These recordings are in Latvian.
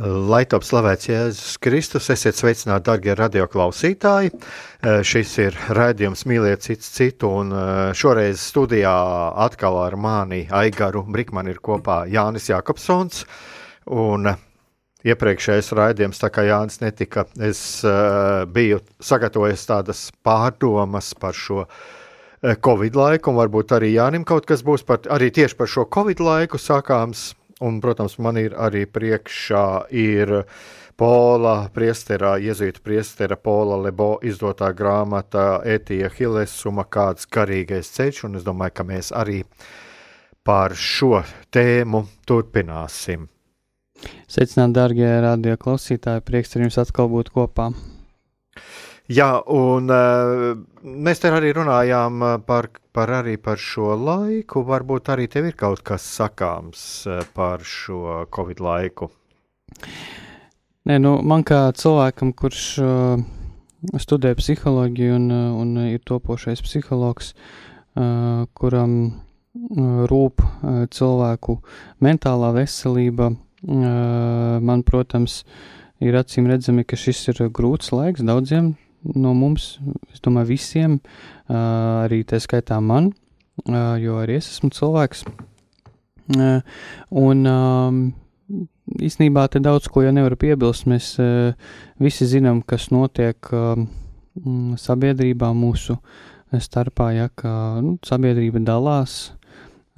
Lai top slavēts Jēzus Kristus, esiet sveicināti, darbie radioklausītāji. Eh, šis ir raidījums Mīliet cits citu, un eh, šoreiz studijā atkal ar mani Aigaru Brikmanu ir kopā Jānis Jakobsons. Un iepriekšējais raidījums, tā kā Jānis netika, es biju sagatavojis tādas pārdomas par šo Covid laiku, un varbūt arī Jānim kaut kas būs par, arī tieši par šo Covid laiku sākāms Un, protams, man ir arī priekšā ir Pola Priestera, Jēzus Priestera Pola Lebo izdotā grāmata Etija Hilesuma, kāds garīgais ceļš, un es domāju, ka mēs arī par šo tēmu turpināsim. Sveicināt, darbie radio klausītāji, prieks ar jums atkal būt kopā. Jā, un uh, mēs te arī runājām eh, par, par, arī par šo laiku. Varbūt arī tev ir kaut kas sakāms uh, par šo Covid laiku. Nē, nu, man kā cilvēkam, kurš uh, studē psiholoģiju un, un ir topošais psihologs, uh, kuram uh, rūp uh, cilvēku mentālā veselība, uh, man, protams, ir acīm redzami, ka šis ir grūts laiks daudziem no mums, es domāju, visiem, arī tā skaitā man, jo arī es esmu cilvēks. Un īsnībā te daudz ko jau nevar piebilst. Mēs visi zinām, kas notiek sabiedrībā mūsu starpā, ja ka nu, sabiedrība dalās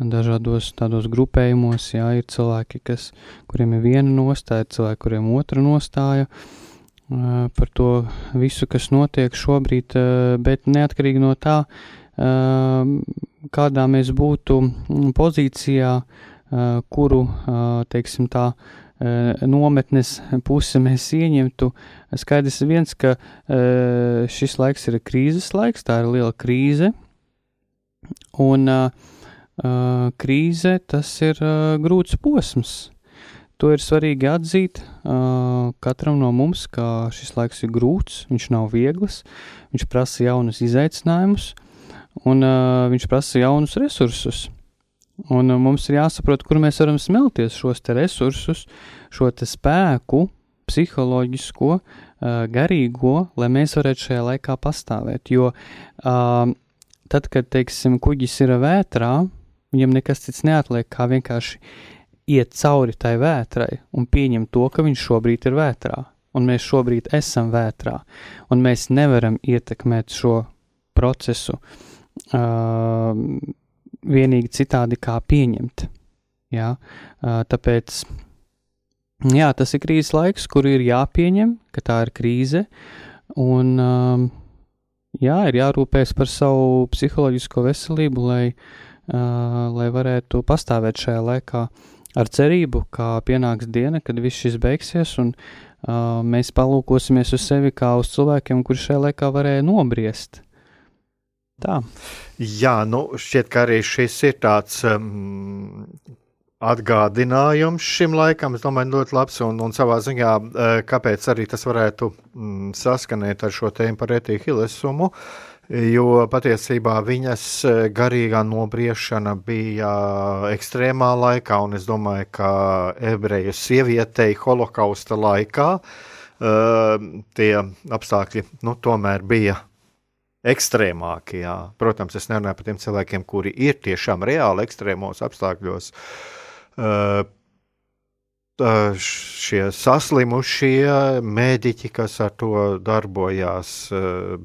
dažādos tādos grupējumos, jā, ir cilvēki, kas, kuriem ir viena nostāja, cilvēki, kuriem otra nostāja. Uh, par to visu, kas notiek šobrīd, bet neatkarīgi no tā, kādā mēs būtu pozīcijā, kuru, teiksim tā, nometnes pusi mēs ieņemtu. Skaidrs viens, ka šis laiks ir krīzes laiks, tā ir liela krīze, un krīze tas ir grūts posms. To ir svarīgi atzīt uh, katram no mums, ka šis laiks ir grūts, viņš nav viegls, viņš prasa jaunus izaicinājumus un uh, viņš prasa jaunus resursus. Un uh, mums ir jāsaprot, kur mēs varam smelties šos resursus, šo spēku, psiholoģisko, uh, garīgo, lai mēs varētu šajā laikā pastāvēt. Jo uh, tad, kad, teiksim, kuģis ir vētrā, viņam nekas cits neatliek, kā vienkārši iet cauri tai vētrai un pieņemt to, ka viņš šobrīd ir vētrā, un mēs šobrīd esam vētrā, un mēs nevaram ietekmēt šo procesu uh, vienīgi citādi kā pieņemt. Jā? Uh, tāpēc jā, tas ir krīzes laiks, kur ir jāpieņem, ka tā ir krīze, un uh, jā, ir jārūpēs par savu psiholoģisko veselību, lai, uh, lai varētu pastāvēt šajā laikā. Uh, ar cerību, ka pienāks diena, kad viss šis beigsies, un uh, mēs palūkosimies uz sevi kā uz cilvēkiem, kurš šajā laikā varēja nobriest. Tā. Jā, nu šķiet, ka arī šis ir tāds um, atgādinājums šim laikam. Es domāju, ļoti labs un, un savā ziņā, kāpēc arī tas varētu mm, saskanēt ar šo tēmu par etīhilesumu. Uh, jo patiesībā viņas e, garīgā nobriešana bija ekstrēmā laikā, un es domāju, ka ebreju sievietei holokausta laikā uh, tie apstākļi nu, tomēr bija ekstrēmāki. Jā. Protams, es nerunāju par tiem cilvēkiem, kuri ir tiešām reāli ekstrēmos apstākļos. Uh, šie saslimušie mēdīķi, kas ar to darbojās,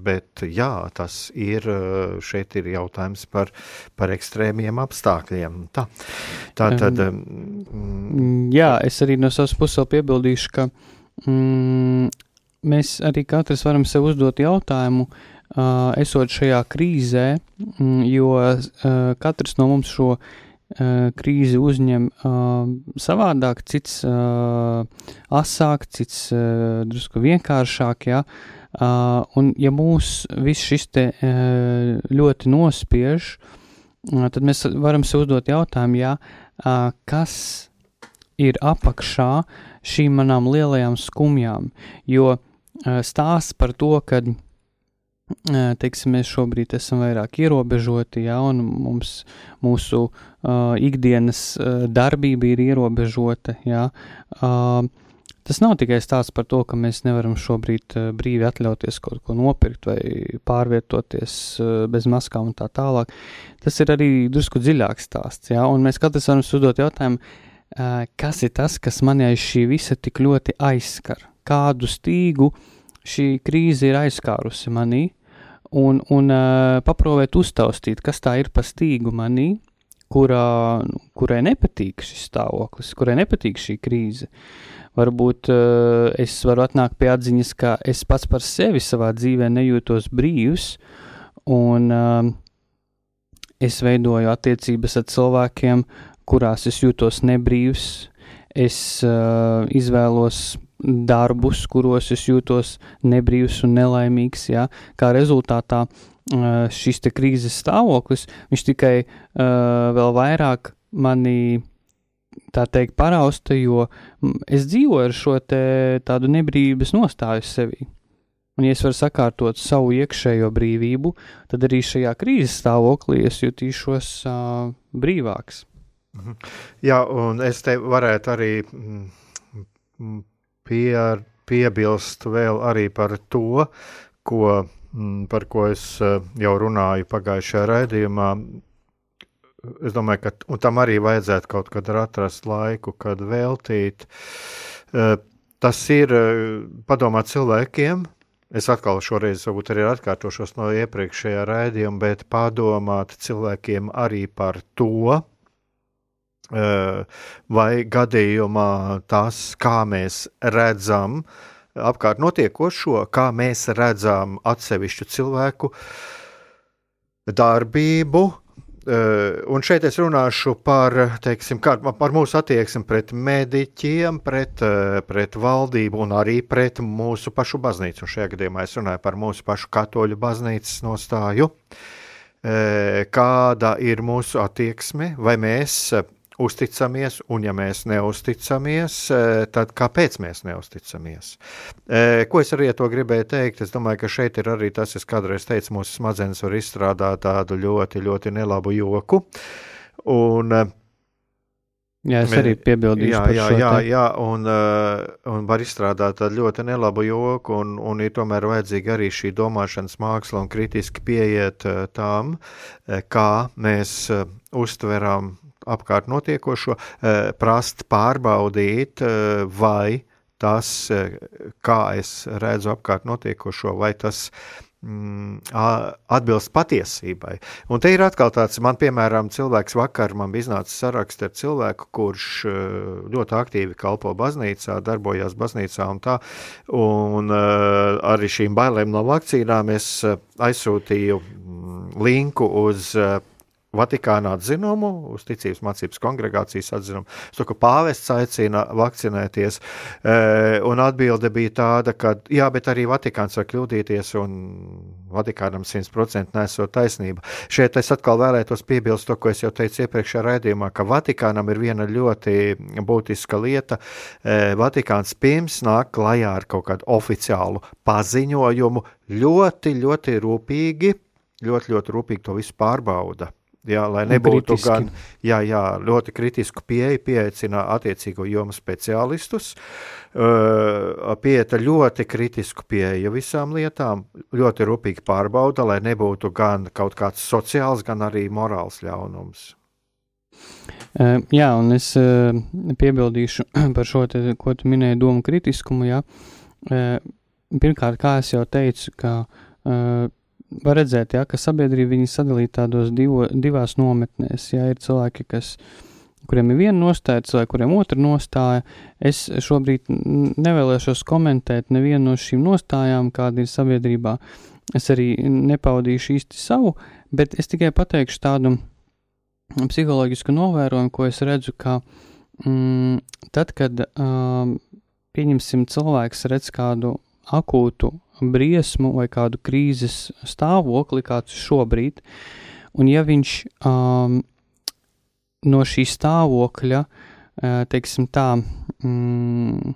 bet jā, tas ir, šeit ir jautājums par, par ekstrēmiem apstākļiem. Tā, tā tad. Mm, jā, es arī no savas puses piebildīšu, ka mm, mēs arī katrs varam sev uzdot jautājumu, uh, esot šajā krīzē, mm, jo katrs no mums šo krīzi uzņem uh, savādāk, cits uh, asāk, cits uh, drusku vienkāršāk, ja, uh, un ja mūs viss šis te uh, ļoti nospiež, uh, tad mēs varam sev uzdot jautājumu, ja, uh, kas ir apakšā šīm manām lielajām skumjām, jo uh, stāsts par to, kad teiksim, mēs šobrīd esam vairāk ierobežoti, ja, un mums, mūsu uh, ikdienas uh, darbība ir ierobežota. Ja, uh, tas nav tikai stāsts par to, ka mēs nevaram šobrīd brīvi atļauties kaut ko nopirkt vai pārvietoties bez maskām un tā tālāk. Tas ir arī drusku dziļāks stāsts, ja, un mēs katrs varam uzdot jautājumu, kas ir tas, kas mani aiz šī visa tik ļoti aizskar, kādu stīgu šī krīze ir aizskārusi manī, un, un uh, paprovēt uztaustīt, kas tā ir pa stīgu manī, kurā, kurai nepatīk šis stāvoklis, kurai nepatīk šī krīze. Varbūt uh, es varu atnākt pie atziņas, ka es pats par sevi savā dzīvē nejūtos brīvs, un uh, es veidoju attiecības ar cilvēkiem, kurās es jūtos nebrīvs. Es uh, izvēlos darbus, kuros es jūtos nebrīvs un nelaimīgs. Ja? Kā rezultātā šis krīzes stāvoklis, tikai uh, vēl vairāk mani tā teikt parausta, jo es dzīvoju ar šo tādu nebrīvības nostāju sevī. Un, ja es varu sakārtot savu iekšējo brīvību, tad arī šajā krīzes stāvoklī es jutīšos uh, brīvāks. Mhm. Jā, un es te varētu arī pie, piebilst vēl arī par to, ko, mm, par ko es eh, jau runāju pagājušajā raidījumā. Es domāju, ka tam arī vajadzētu kaut kad atrast laiku, kad veltīt. Eh, tas ir eh, padomāt cilvēkiem, Es atkal šoreiz varbūt arī atkārtošos no iepriekšējā raidījuma, bet padomāt cilvēkiem arī par to, vai gadījumā tas, kā mēs redzam apkārt notiekošo, kā mēs redzam atsevišķu cilvēku darbību. Un šeit es runāšu par, teiksim, kā, par mūsu attieksmi pret mediķiem, pret, pret valdību un arī pret mūsu pašu baznīcu. Un šajā gadījumā es runāju par mūsu pašu katoļu baznīcas nostāju. Kāda ir mūsu attieksme, vai mēs uzticamies, un ja mēs neusticamies, eh, tad kāpēc mēs neusticamies? Eh, ko es arī ar to gribēju teikt? Es domāju, ka šeit ir arī tas, es kādreiz teicu, mūsu smadzenes var izstrādāt tādu ļoti, ļoti nelabu joku. Un, eh, Jā, es arī piebildīšu. Jā, jā, jā, jā un, un var izstrādāt tādu ļoti nelabu joku, un, un ir tomēr vajadzīga arī šī domāšanas māksla un kritiski pieiet tām, kā mēs uztveram apkārt notiekošo, eh, prast pārbaudīt, eh, vai tas, eh, kā es redzu apkārt notiekošo, vai tas mm, atbilst patiesībai. Un te ir atkal tāds, man piemēram, cilvēks vakar man bija iznācis saraksts ar cilvēku, kurš ļoti aktīvi kalpo baznīcā, darbojās baznīcā un tā, un arī šīm bailēm no vakcīnām es aizsūtīju mm, linku uz Vatikāna atzinumu, uz ticības mācības kongregācijas atzinumu, to, ka pāvests aicina vakcinēties, e, un atbilde bija tāda, ka jā, bet arī Vatikāns var kļūdīties, un Vatikānam 100% nesot taisnība. Šeit es atkal vēlētos piebilst to, ko es jau teicu iepriekšējā raidījumā, ka Vatikānam ir viena ļoti būtiska lieta. E, Vatikāns pirms nāk klajā ar kaut kādu oficiālu paziņojumu, ļoti, ļoti rūpīgi, ļoti, ļoti rūpīgi to visu pārbauda. Jā, lai nebūtu kritiski. gan jā, jā, ļoti kritisku pieeju, pieaicina attiecīgo jomu speciālistus, pieeja ļoti kritisku pieeju visām lietām, ļoti rūpīgi pārbauda, lai nebūtu gan kaut kāds sociāls, gan arī morāls ļaunums. Jā, un es piebildīšu par šo, te, ko tu minēji, domu kritiskumu. Jā. Pirmkārt, kā jau teicu, ka uh, var redzēt, jā, ka sabiedrība viņi sadalīta tādos divo, divās nometnēs. Jā, ir cilvēki, kas, kuriem ir viena nostāja, cilvēki, kuriem otra nostāja. Es šobrīd nevēlēšos komentēt nevienu no šīm nostājām, kāda ir sabiedrībā. Es arī nepaudīšu īsti savu, bet es tikai pateikšu tādu psiholoģisku novērojumu, ko es redzu, ka mm, tad, kad um, pieņemsim cilvēks redz kādu akūtu briesmu vai kādu krīzes stāvokli, kāds šobrīd, un ja viņš um, no šī stāvokļa, uh, teiksim tā, mm,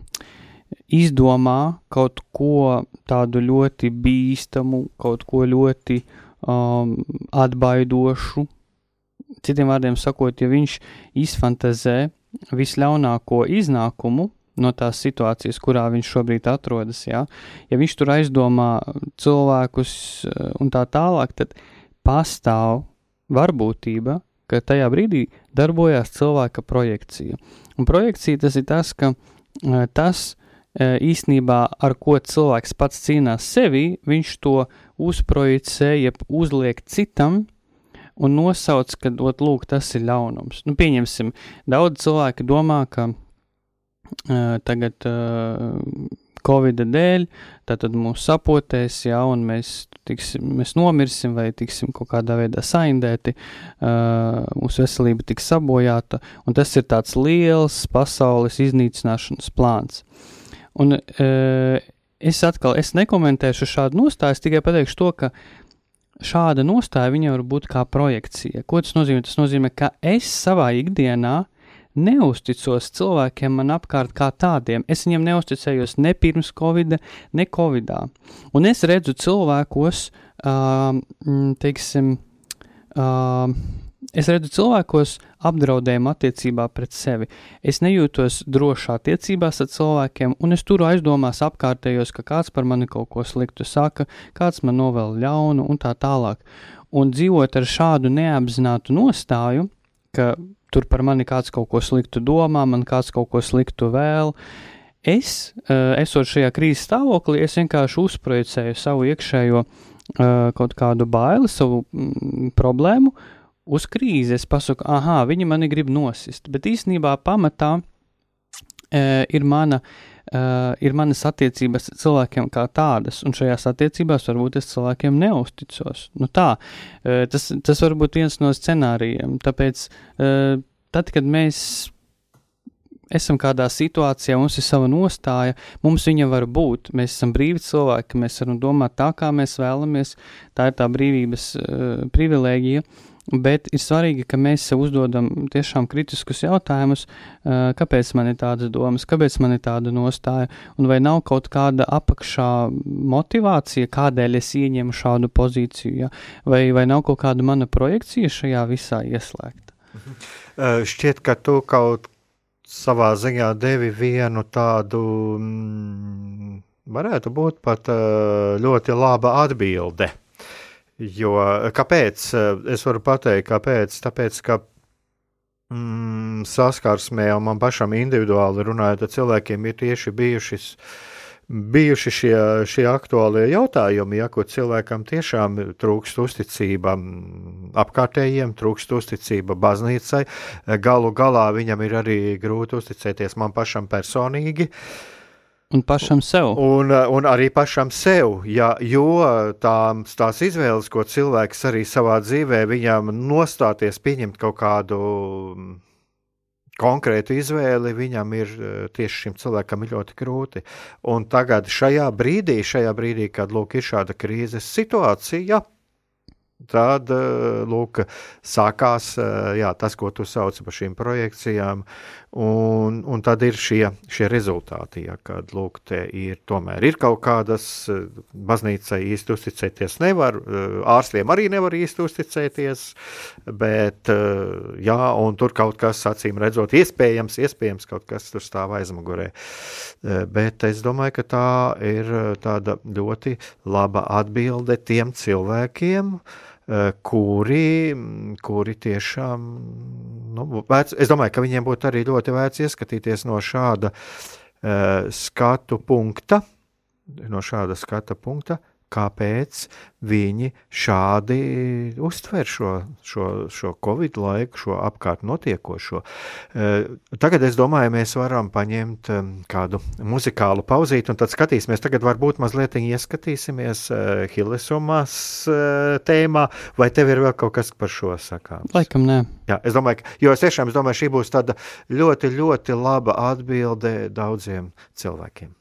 izdomā kaut ko tādu ļoti bīstamu, kaut ko ļoti um, atbaidošu, Citiem vārdiem sakot, ja viņš izfantazē visļaunāko iznākumu no tās situācijas, kurā viņš šobrīd atrodas, ja, ja viņš tur aizdomā cilvēkus eh, un tā tālāk, tad pastāv varbūtība, ka tajā brīdī darbojās cilvēka projekcija. Un projekcija tas ir tas, ka eh, tas eh, īsnībā, ar ko cilvēks pats cīnās sevi, viņš to uzprojicē, jeb uzliek citam, un nosauc, ka, ot, lūk, tas ir ļaunums. Nu, pieņemsim, daudz cilvēki domā, ka tagad uh, Covid dēļ, tad mūs sapotēs, un mēs, tiksim, mēs nomirsim vai tiksim kaut kādā veidā saindēti, uh, mūsu veselība tiks sabojāta, un tas ir tāds liels pasaules iznīcināšanas plāns. Un uh, es atkal, es nekomentēšu šādu nostāju, es tikai pateikšu to, ka uh, šāda nostāja viņa var būt kā projekcija. Ko tas nozīmē? Tas nozīmē, ka es savā ikdienā neusticos cilvēkiem man apkārt kā tādiem. Es viņiem neusticējos ne pirms Covid, ne Covidā. Un es redzu cilvēkos, uh, teiksim, uh, Es redzu cilvēkos apdraudējumu attiecībā pret sevi. Es nejūtos droši attiecībās ar cilvēkiem, un es turu aizdomās apkārtējos, ka kāds par mani kaut ko sliktu saka, kāds man novēl ļaunu un tā tālāk. Un dzīvot ar šādu neapzinātu nostāju, ka tur par mani kāds kaut ko sliktu domā, man kāds kaut ko sliktu vēl, es, eh, esot šajā krīzes stāvoklī, es vienkārši uzprojicēju savu iekšējo eh, kaut kādu baili, savu mm, problēmu, uz krīzi es pasaku, ah, viņi mani grib nosist, bet īsnībā pamatā e, ir mana. Uh, ir manas attiecības ar cilvēkiem kā tādas, un šajās attiecībās varbūt es cilvēkiem neusticos. Nu tā, uh, tas, tas var būt viens no scenārijiem. Tāpēc, uh, tad, kad mēs esam kādā situācijā, mums ir sava nostāja, mums viņa var būt. Mēs esam brīvi cilvēki, mēs varam domāt tā, kā mēs vēlamies. Tā ir tā brīvības uh, privilēģija. Uh, Bet ir svarīgi, ka mēs sev uzdodam tiešām kritiskus jautājumus, kāpēc man ir tādas domas, kāpēc man ir tāda nostāja, un vai nav kaut kāda apakšā motivācija, kādēļ es ieņemu šādu pozīciju, ja? vai, vai nav kaut kāda mana projekcija šajā visā ieslēgta. Šķiet, ka tu kaut savā ziņā devi vienu tādu, mm, varētu būt pat ļoti laba atbilde Jo kāpēc? Es varu pateikt, kāpēc. Tāpēc, ka mm, saskarsmē jau man pašam individuāli runājot ar cilvēkiem ir tieši bijušas. Bijuši šie, šie aktuālie jautājumi, ja kur cilvēkam tiešām trūkst uzticība apkārtējiem, trūkst uzticība baznīcai. Galu galā viņam ir arī grūti uzticēties man pašam personīgi. Uh, Un pašam sev. Un, un arī pašam sev, ja, jo tā, tās izvēles, ko cilvēks arī savā dzīvē, viņam nostāties, pieņemt kaut kādu konkrētu izvēli, viņam ir tieši šim cilvēkam ļoti grūti. Un tagad šajā brīdī, šajā brīdī, kad lūk, ir šāda krīzes situācija, Tad, eh, lūk, sākās eh, jā, tas, ko tu sauc par šīm projekcijām, un, un tad ir šie, šie rezultāti, ja, kad, lūk, ir tomēr ir kaut kādas, eh, baznīcai īsti uzticēties nevar, ārstiem arī nevar īsti uzticēties, bet, jā, un tur kaut kas, acīm redzot, iespējams, iespējams kaut kas tur stāv aizmugurē, bet es domāju, ka tā ir tāda ļoti laba atbilde tiem cilvēkiem, kuri, kuri tiešām, nu, vēc, es domāju, ka viņiem būtu arī ļoti vērts ieskatīties no šāda uh, skatu punkta, no šāda skata punkta, kāpēc viņi šādi uztver šo, šo, šo covid laiku, šo apkārt notiekošo. Eh, tagad es domāju, mēs varam paņemt eh, kādu muzikālu pauzīti, un tad skatīsimies, tagad varbūt mazliet ieskatīsimies eh, Hillesumas tēmā, vai tev ir vēl kaut kas par šo sakāms? Laikam nē. Jā, es domāju, ka, jo es tiešām es domāju, šī būs tāda ļoti, ļoti laba atbilde daudziem cilvēkiem.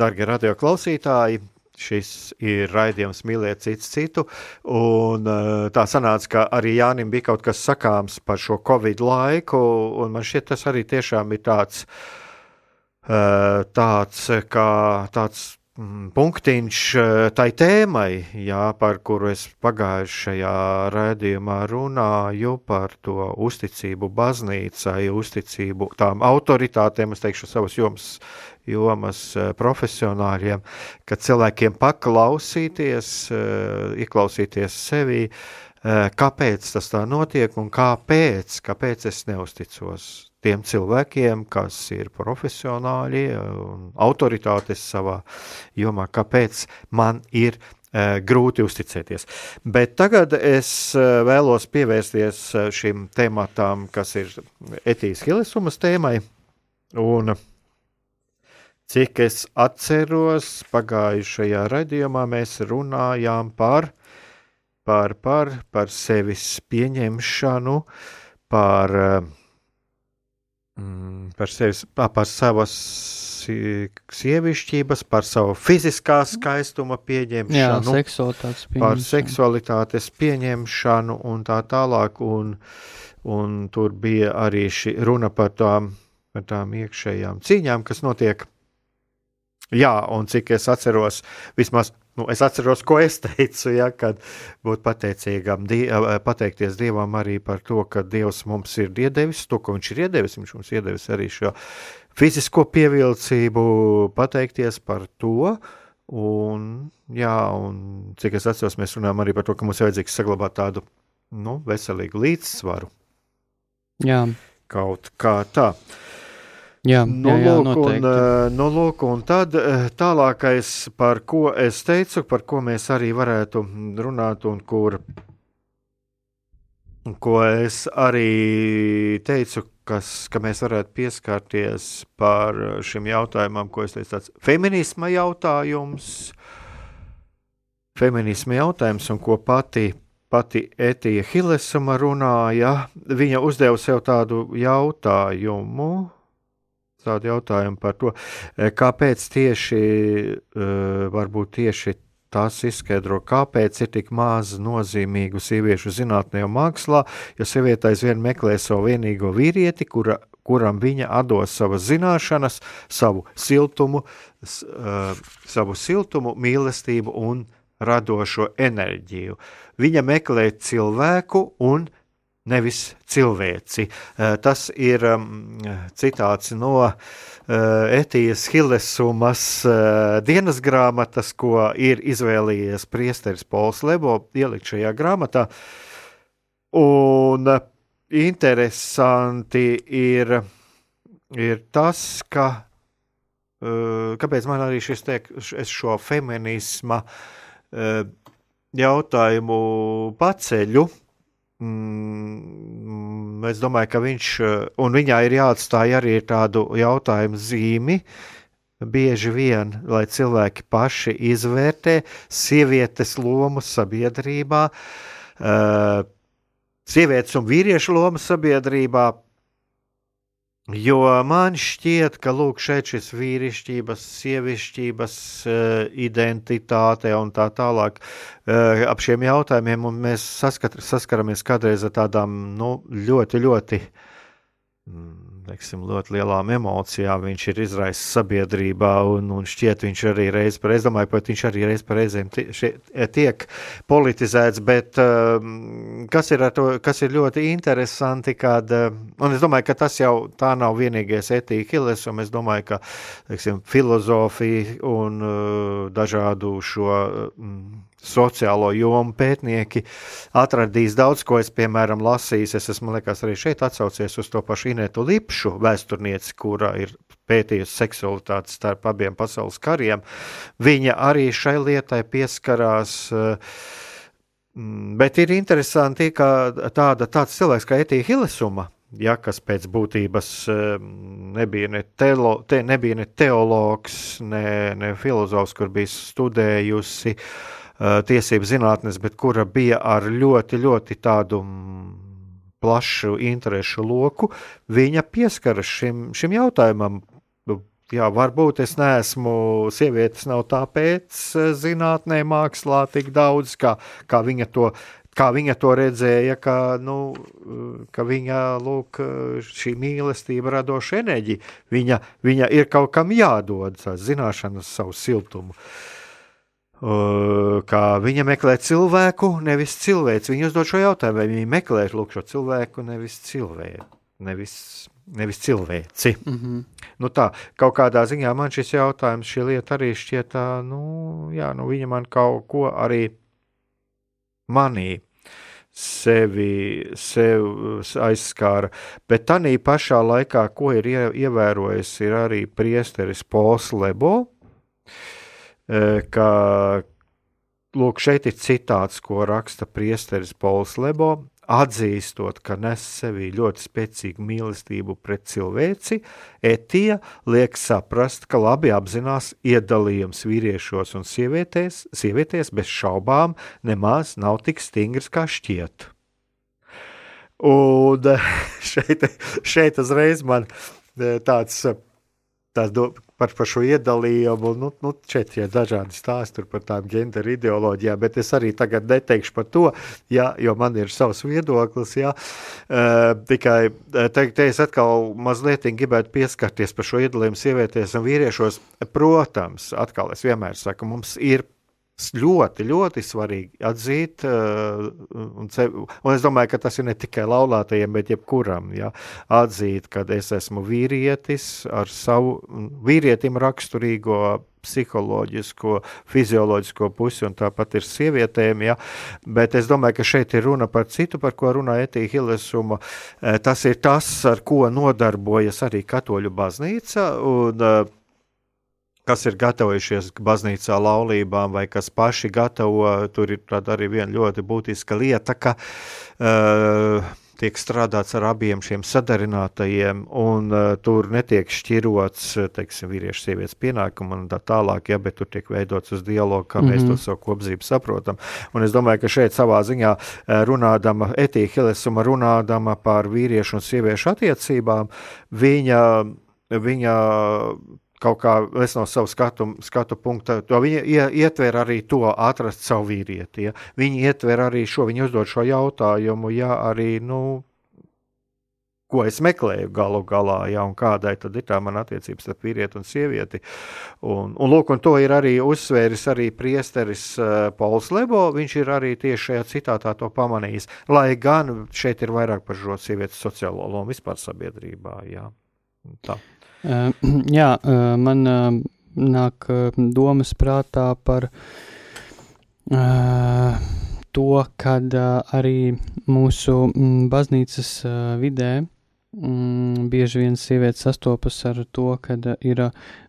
Darbie radioklausītāji, šis ir raidījums Mīliet cits citu. Un, tā sanāca, ka arī Jānim bija kaut kas sakāms par šo Covid laiku, un man šķiet, tas arī tiešām ir tāds, tāds kā tāds mm, punktiņš tai tēmai, jā, par kuru es pagājušajā raidījumā runāju, par to uzticību baznīcai, uzticību tām autoritātēm, es teikšu savas jomas jomas eh, profesionāļiem, ka cilvēkiem paklausīties, eh, ieklausīties sevī, eh, kāpēc tas tā notiek un kāpēc, kāpēc es neusticos tiem cilvēkiem, kas ir profesionāļi un autoritātes savā jomā, kāpēc man ir grūti uzticēties. Bet tagad es vēlos pievērsties šim tematam, kas ir etijas hilisumas tēmai. Un Cik es atceros, pagājušajā raidījumā mēs runājām par, par, par, par sevis pieņemšanu, par, mm, par, sevis, par savas sievišķības, par savu fiziskā skaistuma pieņemšanu, Jā, pieņemšanu. par seksualitātes pieņemšanu un tā tālāk. Un, un tur bija arī runa par tām, par tām iekšējām cīņām, kas notiek Jā, un cik es atceros, vismaz nu, es atceros, ko es teicu, ja, kad būt pateicīgam, die, pateikties Dievam arī par to, ka Dievs mums ir iedevis to, ko Viņš ir iedevis. Viņš mums iedevis arī šo fizisko pievilcību, pateikties par to. Un, jā, un cik es atceros, mēs runājam arī par to, ka mums ir vajadzīgs saglabāt tādu nu, veselīgu līdzsvaru. Jā. Kaut kā tā. Uh, Jā, nu, jā, jā, un, eh, lūk, un tad eh, tālākais, par ko es teicu, par ko mēs arī varētu runāt, un kur, ko es arī teicu, kas, ka mēs varētu pieskarties par šim jautājumam, ko es teicu, tāds feminisma jautājums, feminisma jautājums, un ko pati pati Etija Hilesama runāja, viņa uzdeva sev tādu jautājumu, tādu jautājumu par to, e, kāpēc tieši, e, varbūt tieši tas izskaidro, kāpēc ir tik maz nozīmīgu sieviešu zinātnē un mākslā, jo sieviete aizvien meklē savu vienīgo vīrieti, kura, kuram viņa dos savas zināšanas, savu siltumu, savu siltumu, mīlestību un radošo enerģiju. Viņa meklē cilvēku un nevis cilvēci. Tas ir citāts no Etijas Hillesumas dienas grāmatas, ko ir izvēlējies priesteris Pols Lebo ielikt šajā grāmatā. Un interesanti ir, ir tas, ka kāpēc man arī šis tiek, šo feminisma jautājumu paceļu, Mm, es domāju, ka viņš un viņā ir jāatstāj arī tādu jautājumu zīmi. Bieži vien, lai cilvēki paši izvērtē sievietes lomu sabiedrībā, uh, sievietes un vīriešu lomu sabiedrībā, Jo man šķiet, ka lūk, šeit šis vīrišķības, sievišķības uh, identitāte un tā tālāk uh, ap šiem jautājumiem mēs saskat, saskaramies kādreiz ar tādām nu, ļoti, ļoti. Teiksim, ļoti lielām emocijām viņš ir izraisis sabiedrībā, un, un šķiet, viņš arī reiz par reizēm, domāju, pat viņš arī reiz par reizēm tiek politizēts, bet um, kas ir, to, kas ir ļoti interesanti, kad, um, un es domāju, ka tas jau tā nav vienīgais etika hiles, un es domāju, ka, teiksim, filozofija un uh, dažādu šo um, sociālo jomu pētnieki atradīs daudz ko. Es, piemēram, lasīju, es esmu liekas, arī šeit atsaucies uz to pašu Inetu Lipšu vēsturnieci, kura ir pētījusi seksualitāti starp abiem pasaules kariem. Viņa arī šai lietai pieskarās. Mm, bet ir interesanti, ka tāda, tāds cilvēks kā Etija Hilesuma, ja, kas pēc būtības nebija ne, teolo, te, nebija ne teologs, ne, ne filozofs, kur bija studējusi uh, Eh, tiesību zinātnes, bet kura bija ar ļoti, ļoti tādu mm, plašu interesu loku, viņa pieskaras šim, šim jautājumam. Jā, varbūt es neesmu sievietes, nav tāpēc eh, zinātnē, mākslā tik daudz, kā, kā viņa to kā viņa to redzēja, ka, nu, ka viņa lūk, šī mīlestība, radoša enerģija, viņa, viņa ir kaut kam jādod, zināšanas, savu siltumu. Uh, ka viņa meklē cilvēku, nevis cilvēci. Viņa uzdod šo jautājumu, vai viņa meklē lūk, šo cilvēku, nevis cilvēku. Nevis, nevis cilvēci. Mm -hmm. nu tā, kaut kādā ziņā man šis jautājums, šī lieta arī šķiet, nu, jā, nu viņa man kaut ko arī manī sevi, sevi aizskāra. Bet tā pašā laikā, ko ir ievērojis, ir arī priesteris Pols Lebo, ka lūk, šeit ir citāts, ko raksta priesteris Pols Lebo. Atzīstot, ka nes sevī ļoti spēcīgu mīlestību pret cilvēci, etija liek saprast, ka labi apzinās iedalījums vīriešos un sievietēs, sievieties bez šaubām nemaz nav tik stingrs, kā šķiet. Un šeit, šeit uzreiz man tāds, tāds do, par, par šo iedalījumu. Nu, nu, šeit ir dažādi stāsti par tām ģenderu ideoloģijām, bet es arī tagad neteikšu par to, ja, jo man ir savs viedoklis. Ja, uh, tikai te, te es atkal mazliet gribētu pieskarties par šo iedalījumu sievietēs un vīriešos. Protams, atkal es vienmēr saku, mums ir ļoti, ļoti svarīgi atzīt, uh, un, sev, un es domāju, ka tas ir ne tikai laulātajiem, bet jebkuram, ja, atzīt, ka es esmu vīrietis ar savu vīrietim raksturīgo psiholoģisko, fizioloģisko pusi, un tāpat ir sievietēm. Ja? Bet es domāju, ka šeit ir runa par citu, par ko runā Etija Hilesuma. Uh, tas ir tas, ar ko nodarbojas arī Katoļu baznīca. Un, uh, kas ir gatavojušies baznīcā laulībām, vai kas paši gatavo, tur ir arī viena ļoti būtiska lieta, ka uh, tiek strādāts ar abiem šiem sadarinātajiem, un uh, tur netiek šķirots, teiksim, vīriešu sievietes pienākumu un tā tālāk, ja, bet tur tiek veidots uz dialogu, kā mm -hmm. mēs to mhm. savu kopzību saprotam. Un es domāju, ka šeit savā ziņā runādama, Etīka Hilesuma runādama par vīriešu un sieviešu attiecībām, viņa, viņa kaut kā es no savu skatu, skatu punkta, to viņi ietver arī to atrast savu vīrieti. Ja? Viņi ietver arī šo, viņi uzdod šo jautājumu, ja arī, nu, ko es meklēju galu galā, ja, un kādai tad ir tā mana attiecības starp vīrieti un sievieti. Un, un, lūk, un to ir arī uzsvēris arī priesteris uh, Pauls Lebo, viņš ir arī tieši šajā citātā to pamanījis, lai gan šeit ir vairāk par šo sievietes sociālo lomu vispār sabiedrībā, jā. Tā. Uh, jā, uh, man uh, nāk domas prātā par to, kad arī mūsu mm, baznīcas vidē mm, bieži vien sievietes sastopas ar to, ka ir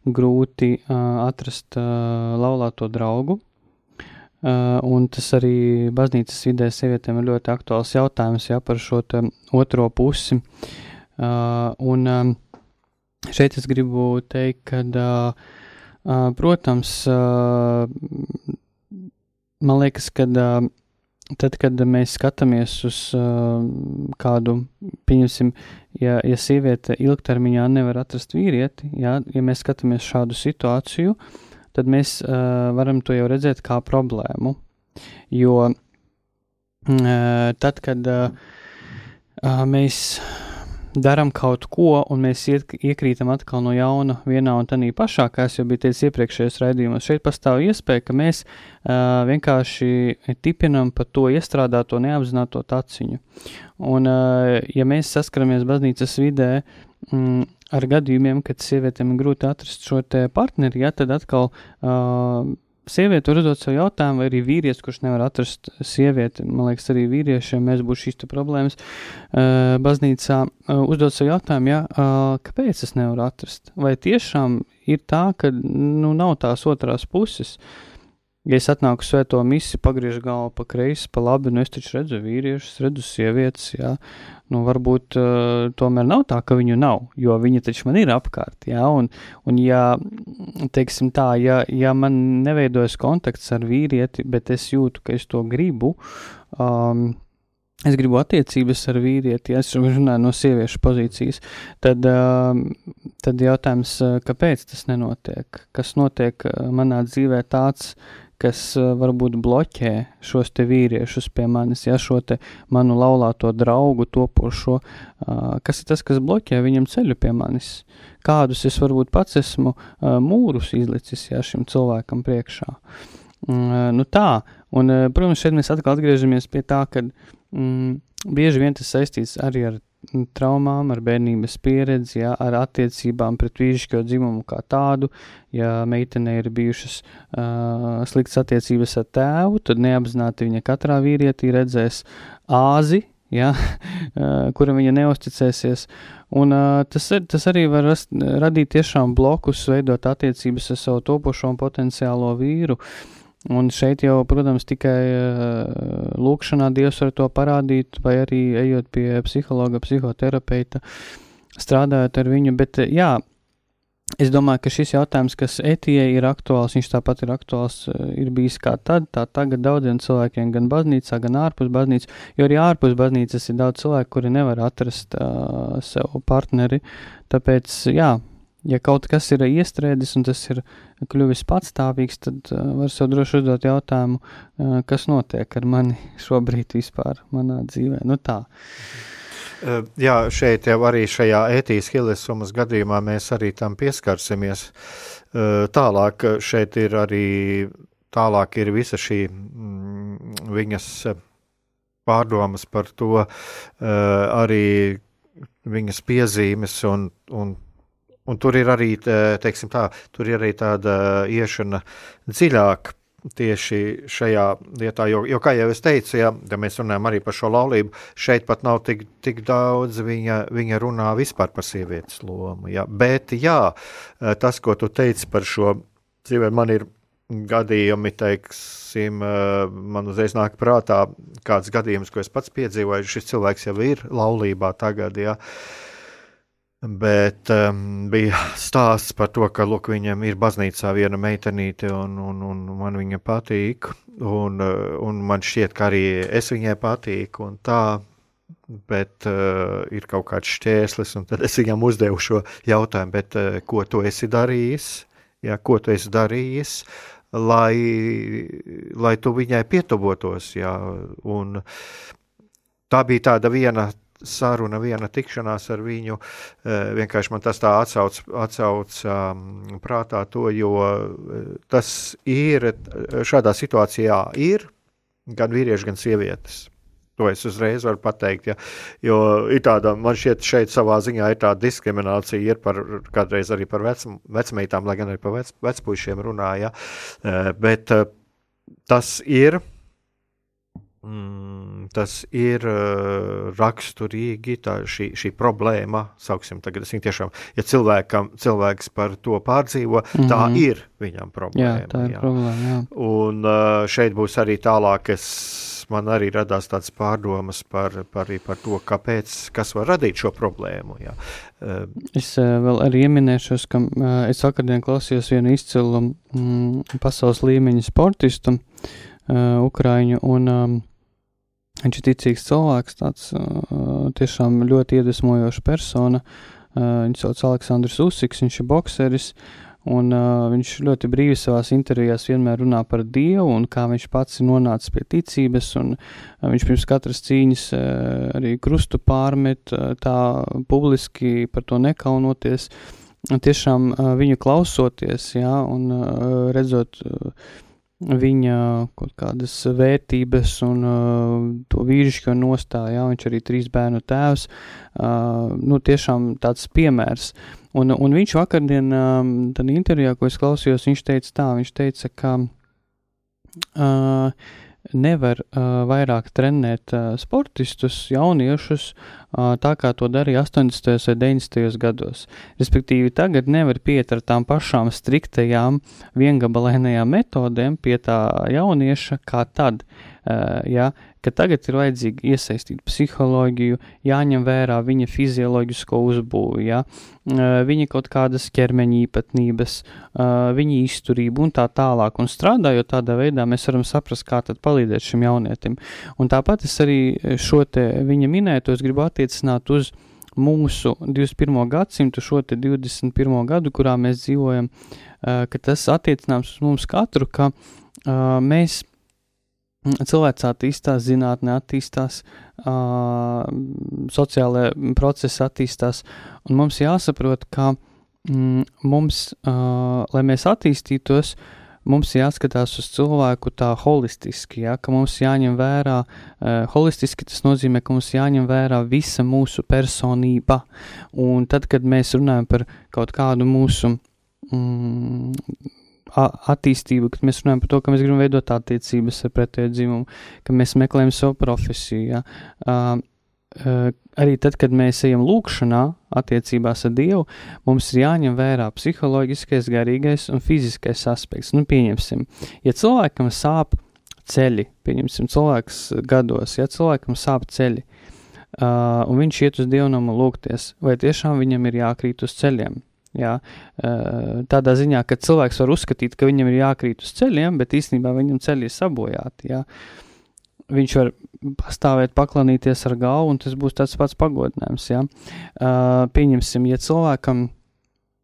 grūti atrast laulāto draugu. Un tas arī baznīcas vidē sievietēm ir ļoti aktuāls jautājums ja, par šo otro pusi. Un šeit es gribu teikt, ka, uh, protams, uh, man liekas, ka uh, tad, kad mēs skatāmies uz uh, kādu, pieņemsim, ja, ja sieviete ilgtermiņā nevar atrast vīrieti, ja, ja mēs skatāmies šādu situāciju, tad mēs uh, varam to jau redzēt kā problēmu. Jo uh, tad, kad uh, mēs darām kaut ko, un mēs iet, iekrītam atkal no jauna vienā un tādā pašā, kā jau bija teicis iepriekšējos raidījumos. Šeit pastāv iespēja, ka mēs uh, vienkārši tipinam pa to iestrādāto neapzināto taciņu. Un, uh, ja mēs saskaramies baznīcas vidē, mm, ar gadījumiem, kad sievietēm ir grūti atrast šo partneri, ja, tad atkal uh, sieviete uzdot sev jautājumu, vai arī vīrietis, kurš nevar atrast sievieti, man liekas, arī vīriešiem mēs būs šīs problēmas uh, baznīcā, uh, uzdot sev jautājumu, ja, uh, kāpēc es nevaru atrast? Vai tiešām ir tā, ka nu, nav tās otrās puses? Ja es atnāku svēto misiju, pagriežu galvu pa kreisi, pa labi, nu es taču redzu vīriešus, redzu sievietes, jā, nu, varbūt uh, tomēr nav tā, ka viņu nav, jo viņi taču man ir apkārt. Ja? Un, un ja, teiksim tā, ja, ja man neveidojas kontakts ar vīrieti, bet es jūtu, ka es to gribu, um, es gribu attiecības ar vīrieti, ja es runāju no sieviešu pozīcijas, tad, um, tad jautājums, kāpēc tas nenotiek? Kas notiek manā dzīvē tāds, kas uh, varbūt bloķē šos te vīriešus pie manis, ja šo te manu laulāto draugu topošo, uh, kas ir tas, kas bloķē viņam ceļu pie manis, kādus es varbūt pats esmu uh, mūrus izlicis, ja šim cilvēkam priekšā. Mm, nu tā, un, protams, šeit mēs atkal atgriežamies pie tā, ka mm, bieži vien tas saistīts arī ar traumām, ar bērnības pieredzi, ja, ar attiecībām pret vīrišķo dzimumu kā tādu. Ja meitenei ir bijušas uh, sliktas attiecības ar tēvu, tad neapzināti viņa katrā vīrietī redzēs āzi, ja, kura viņa neusticēsies. Un, tas, tas arī var rast, radīt tiešām blokus, veidot attiecības ar savu topošo un potenciālo vīru. Uh, Un šeit jau, protams, tikai uh, lūkšanā Dievs var to parādīt, vai arī ejot pie psihologa, psihoterapeita, strādājot ar viņu. Bet, uh, jā, es domāju, ka šis jautājums, kas etijai ir aktuāls, viņš tāpat ir aktuāls, uh, ir bijis kā tad, tā tagad daudziem cilvēkiem, gan baznīcā, gan ārpus baznīcas, jo arī ārpus baznīcas ir daudz cilvēku, kuri nevar atrast uh, sev partneri. Tāpēc, jā, ja kaut kas ir iestrēdzis un tas ir kļuvis patstāvīgs, tad uh, var sev droši uzdot jautājumu, uh, kas notiek ar mani šobrīd vispār manā dzīvē. Nu tā. Uh, jā, šeit jau arī šajā ētīs Hilesums gadījumā mēs arī tam pieskarsimies. Uh, tālāk šeit ir arī, tālāk ir visa šī mm, viņas pārdomas par to, uh, arī viņas piezīmes un, un Un tur ir arī, teiksim tā, tur ir arī tāda iešana dziļāk tieši šajā lietā, jo, jo kā jau es teicu, ja, ja mēs runājam arī par šo laulību, šeit pat nav tik, tik daudz viņa, viņa runā vispār par sievietes lomu. Ja. Bet jā, tas, ko tu teici par šo dzīvē, man ir gadījumi, teiksim, man uzreiz nāk prātā kāds gadījums, ko es pats piedzīvoju, šis cilvēks jau ir laulībā tagad, ja. Bet um, bija stāsts par to, ka lūk, viņam ir baznīcā viena meitenīte, un, un, un man viņa patīk. Un, uh, un man šķiet, ka arī es viņai patīku. Tā, bet uh, ir kaut kāds šķērslis, un tad es viņam uzdevu šo jautājumu, bet, uh, ko tu esi darījis? Jā, ko tu esi darījis, lai, lai tu viņai pietuvotos? Jā, un tā bija tāda viena saruna, viena tikšanās ar viņu. Vienkārši man tas tā atsauc, atsauc um, prātā to, jo tas ir šādā situācijā ir gan vīrieši, gan sievietes. To es uzreiz varu pateikt. Ja. Jo tāda, man šķiet, šeit savā ziņā ir tāda diskriminācija, ir par kādreiz arī par vec, vecmeitām, lai gan arī par vec, vecpušiem runāja. Bet tas ir Mm, tas ir uh, raksturīgi, tā šī, šī problēma, sauksim tagad, tiešām, ja cilvēkam, cilvēks par to pārdzīvo, mm -hmm. tā mhm. ir viņam problēma. Jā, tā ir jā. problēma, jā. Un uh, šeit būs arī tālāk, es, man arī radās tāds pārdomas par, par, par to, kāpēc, kas var radīt šo problēmu, jā. Uh, es uh, vēl arī ieminēšos, ka uh, es vakardien klausījos vienu izcilu mm, pasaules līmeņa sportistu, uh, Ukraiņu, un um, Viņš ir ticīgs cilvēks, tāds tiešām ļoti iedvesmojošs persona. Viņu sauc Aleksandrs Usiks, viņš ir bokseris. Un, uh, viņš ļoti brīvi savā intervijās vienmēr runā par Dievu un kā viņš pats ir nonācis pie ticības. Un, uh, viņš pirms katras cīņas uh, arī krustu pārmet, uh, tā publiski par to nekaunoties. Un tiešām uh, viņu klausoties, jā, un uh, redzot. Uh, viņa kaut kādas vērtības un uh, to vīrišķo nostāju. Ja? Viņš arī trīs bērnu tēvs. Uh, nu, tiešām tāds piemērs. Un, un viņš vakardien, um, tad intervijā, ko es klausījos, viņš teica tā, viņš teica, ka uh, nevar uh, vairāk trenēt uh, sportistus, jauniešus, uh, tā kā to darīja 80. vai 90. gados. Respektīvi, tagad nevar piet ar tām pašām striktajām, viengabalainajām metodēm pie tā jaunieša kā tad. Uh, ja, ka tagad ir vajadzīgi iesaistīt psiholoģiju, jāņem vērā viņa fizioloģisko uzbūvi, ja, viņa kaut kādas ķermeņa īpatnības, viņa izturību un tā tālāk. Un strādājot tādā veidā, mēs varam saprast, kā tad palīdzēt šim jaunietim. Un tāpat es arī šo te viņa minētos gribu attiecināt uz mūsu 21. gadsimtu, šo 21. gadu, kurā mēs dzīvojam, ka tas attiecināms uz mums katru, ka mēs cilvēks attīstās, zinātnē attīstās, uh, sociālajie procesi attīstās, un mums jāsaprot, ka mm, mums, uh, lai mēs attīstītos, mums jāskatās uz cilvēku tā holistiski, ja, ka mums jāņem vērā, uh, holistiski tas nozīmē, ka mums jāņem vērā visa mūsu personība, un tad, kad mēs runājam par kaut kādu mūsu mm, attīstību, kad mēs runājam par to, ka mēs gribam veidot attiecības ar pretēju dzimumu, ka mēs meklējam savu profesiju. Ja? Uh, uh, arī tad, kad mēs ejam lūkšanā, attiecībās ar Dievu, mums ir jāņem vērā psiholoģiskais, garīgais un fiziskais aspekts. Nu, pieņemsim, ja cilvēkam sāp ceļi, pieņemsim, cilvēks gados, ja cilvēkam sāp ceļi, uh, un viņš iet uz dievnamu lūgties, vai tiešām viņam ir jākrīt uz ceļiem? Jā, tādā ziņā, ka cilvēks var uzskatīt, ka viņam ir jākrīt uz ceļiem, bet īstenībā viņam ceļi ir sabojāti. Jā. Viņš var pastāvēt, paklanīties ar galvu, un tas būs tāds pats pagodinājums. Jā. Pieņemsim, ja cilvēkam,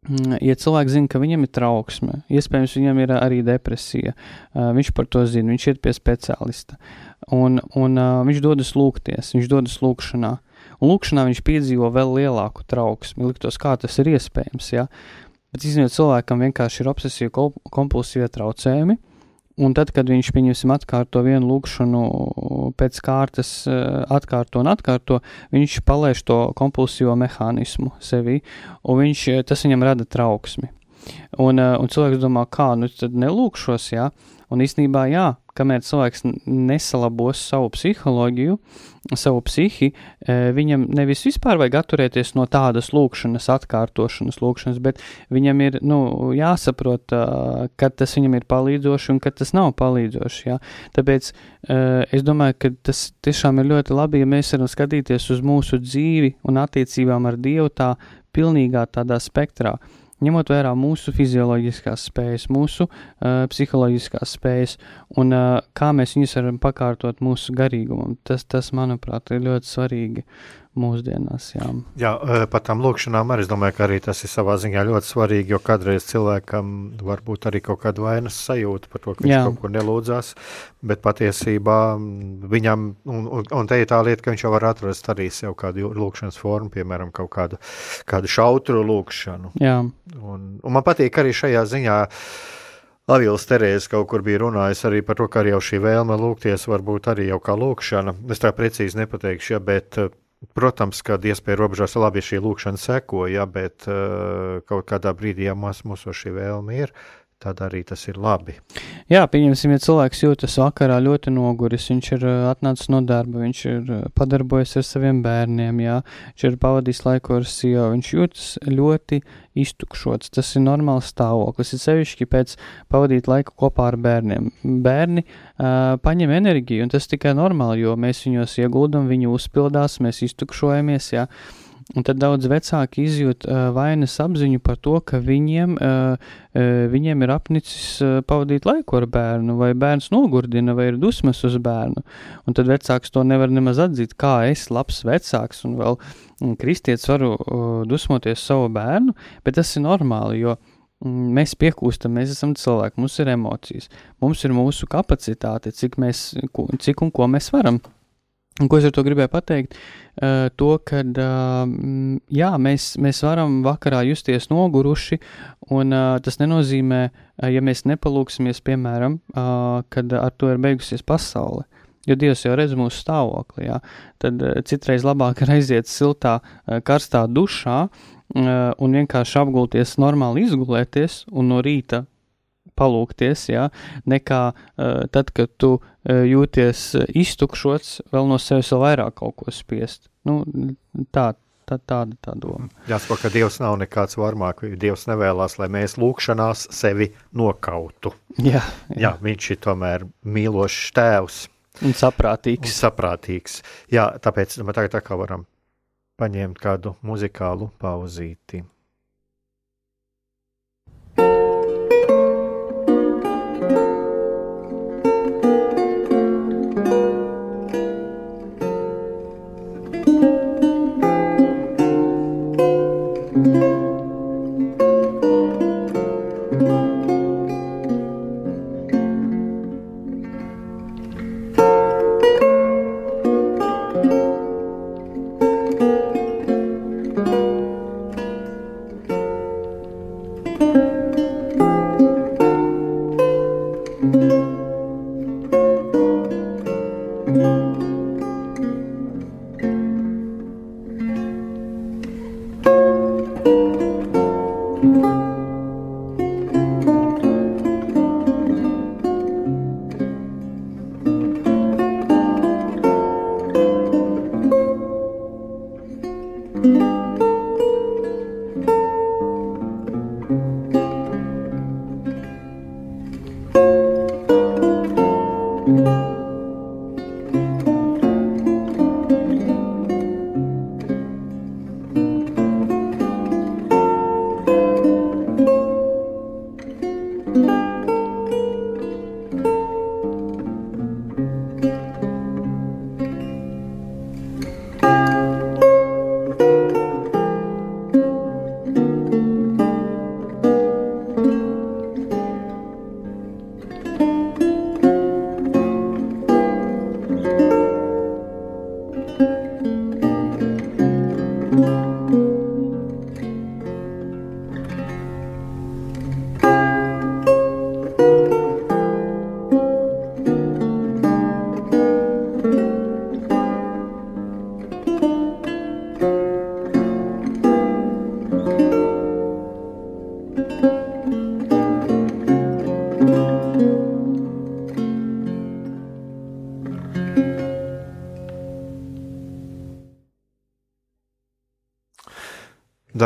mm, ja cilvēks zina, ka viņam ir trauksme, iespējams, viņam ir arī depresija, viņš par to zina, viņš ir pie speciālista, un, un viņš dodas lūgties, viņš dodas lūgšanā Un lūkšanā viņš piedzīvo vēl lielāku trauksmi. Liktos, kā tas ir iespējams. Ja? Bet īstenībā cilvēkam vienkārši ir obsesīva kompulsīva traucējumi. Un tad, kad viņš, pieņemsim, atkārto vienu lūkšanu pēc kārtas, eh, atkārto un atkārto, viņš palaiž to kompulsīvo mehānismu sevī, un viņš, eh, tas viņam rada trauksmi. Un, eh, un cilvēks domā, kā, nu tad nelūkšos, jā, un īstenībā jā, kamēr cilvēks nesalabos savu psiholoģiju, savu psihi, e, viņam nevis vispār vajag atturēties no tādas lūkšanas, atkārtošanas lūkšanas, bet viņam ir nu, jāsaprot, kad tas viņam ir palīdzoši un kad tas nav palīdzoši. Ja? Tāpēc es domāju, ka tas tiešām ir ļoti labi, ja mēs varam skatīties uz mūsu dzīvi un attiecībām ar Dievu tā pilnīgā tādā spektrā ņemot vērā mūsu fizioloģiskās spējas, mūsu uh, psiholoģiskās spējas un uh, kā mēs viņus varam pakārtot mūsu garīgumam. Tas, tas, manuprāt, ir ļoti svarīgi mūsdienās. Jā, jā par tām lūkšanām arī es domāju, ka arī tas ir savā ziņā ļoti svarīgi, jo kādreiz cilvēkam var būt arī kaut kāda vainas sajūta par to, ka viņš jā. kaut ko nelūdzās, bet patiesībā viņam, un, un, un te ir tā lieta, ka viņš jau var atrast arī sev kādu lūkšanas formu, piemēram, kaut kādu, kādu šautru lūkšanu. Jā. Un, un man patīk arī šajā ziņā, Lavijas Terēze kaut kur bija runājusi arī par to, ka arī šī vēlme lūgties var būt arī jau kā lūkšana. Es tā precīzi nepateikšu, ja, bet Protams, ka iespēja robežās labi šī lūkšana sekoja, bet uh, kaut kādā brīdī, ja mums, mums šī vēlme ir, tad arī tas ir labi. Jā, pieņemsim, ja cilvēks jūtas vakarā ļoti noguris, viņš ir atnācis no darba, viņš ir padarbojies ar saviem bērniem, jā, viņš ir pavadījis laiku ar sievu, viņš jūtas ļoti iztukšots. Tas ir normāls stāvoklis, ir sevišķi pēc pavadīt laiku kopā ar bērniem. Bērni uh, paņem enerģiju, un tas tikai normāli, jo mēs viņos ieguldam, viņi uzpildās, mēs iztukšojamies, jā. Ja? Un tad daudz vecāki izjūt uh, vainas apziņu par to, ka viņiem, uh, uh, viņiem ir apnicis uh, pavadīt laiku ar bērnu, vai bērns nogurdina, vai ir dusmas uz bērnu. Un tad vecāks to nevar nemaz atzīt, kā es, labs vecāks, un vēl un kristietis varu uh, dusmoties savu bērnu, bet tas ir normāli, jo mm, mēs piekūstam, mēs esam cilvēki, mums ir emocijas, mums ir mūsu kapacitāte, cik, mēs, cik un ko mēs varam. Un ko es ar to gribēju pateikt? Uh, to, ka uh, jā, mēs, mēs varam vakarā justies noguruši, un uh, tas nenozīmē, uh, ja mēs nepalūksimies, piemēram, uh, kad ar to ir beigusies pasaule. Jo Dievs jau redz mūsu stāvokli, jā. tad uh, citreiz labāk ir aiziet siltā, uh, karstā dušā uh, un vienkārši apgulties, normāli izgulēties un no rīta palūkties, ja, nekā uh, tad, kad tu uh, jūties iztukšots, vēl no sevis vēl vairāk kaut ko spiest. Nu, tā, tā, tāda tā doma. Jāsaka, ka Dievs nav nekāds varmāk. Dievs nevēlas, lai mēs lūkšanās sevi nokautu. Jā, jā. jā viņš ir tomēr mīlošs tēvs. Un saprātīgs. Un saprātīgs. Jā, tāpēc mēs tagad tā kā varam paņemt kādu muzikālu pauzīti.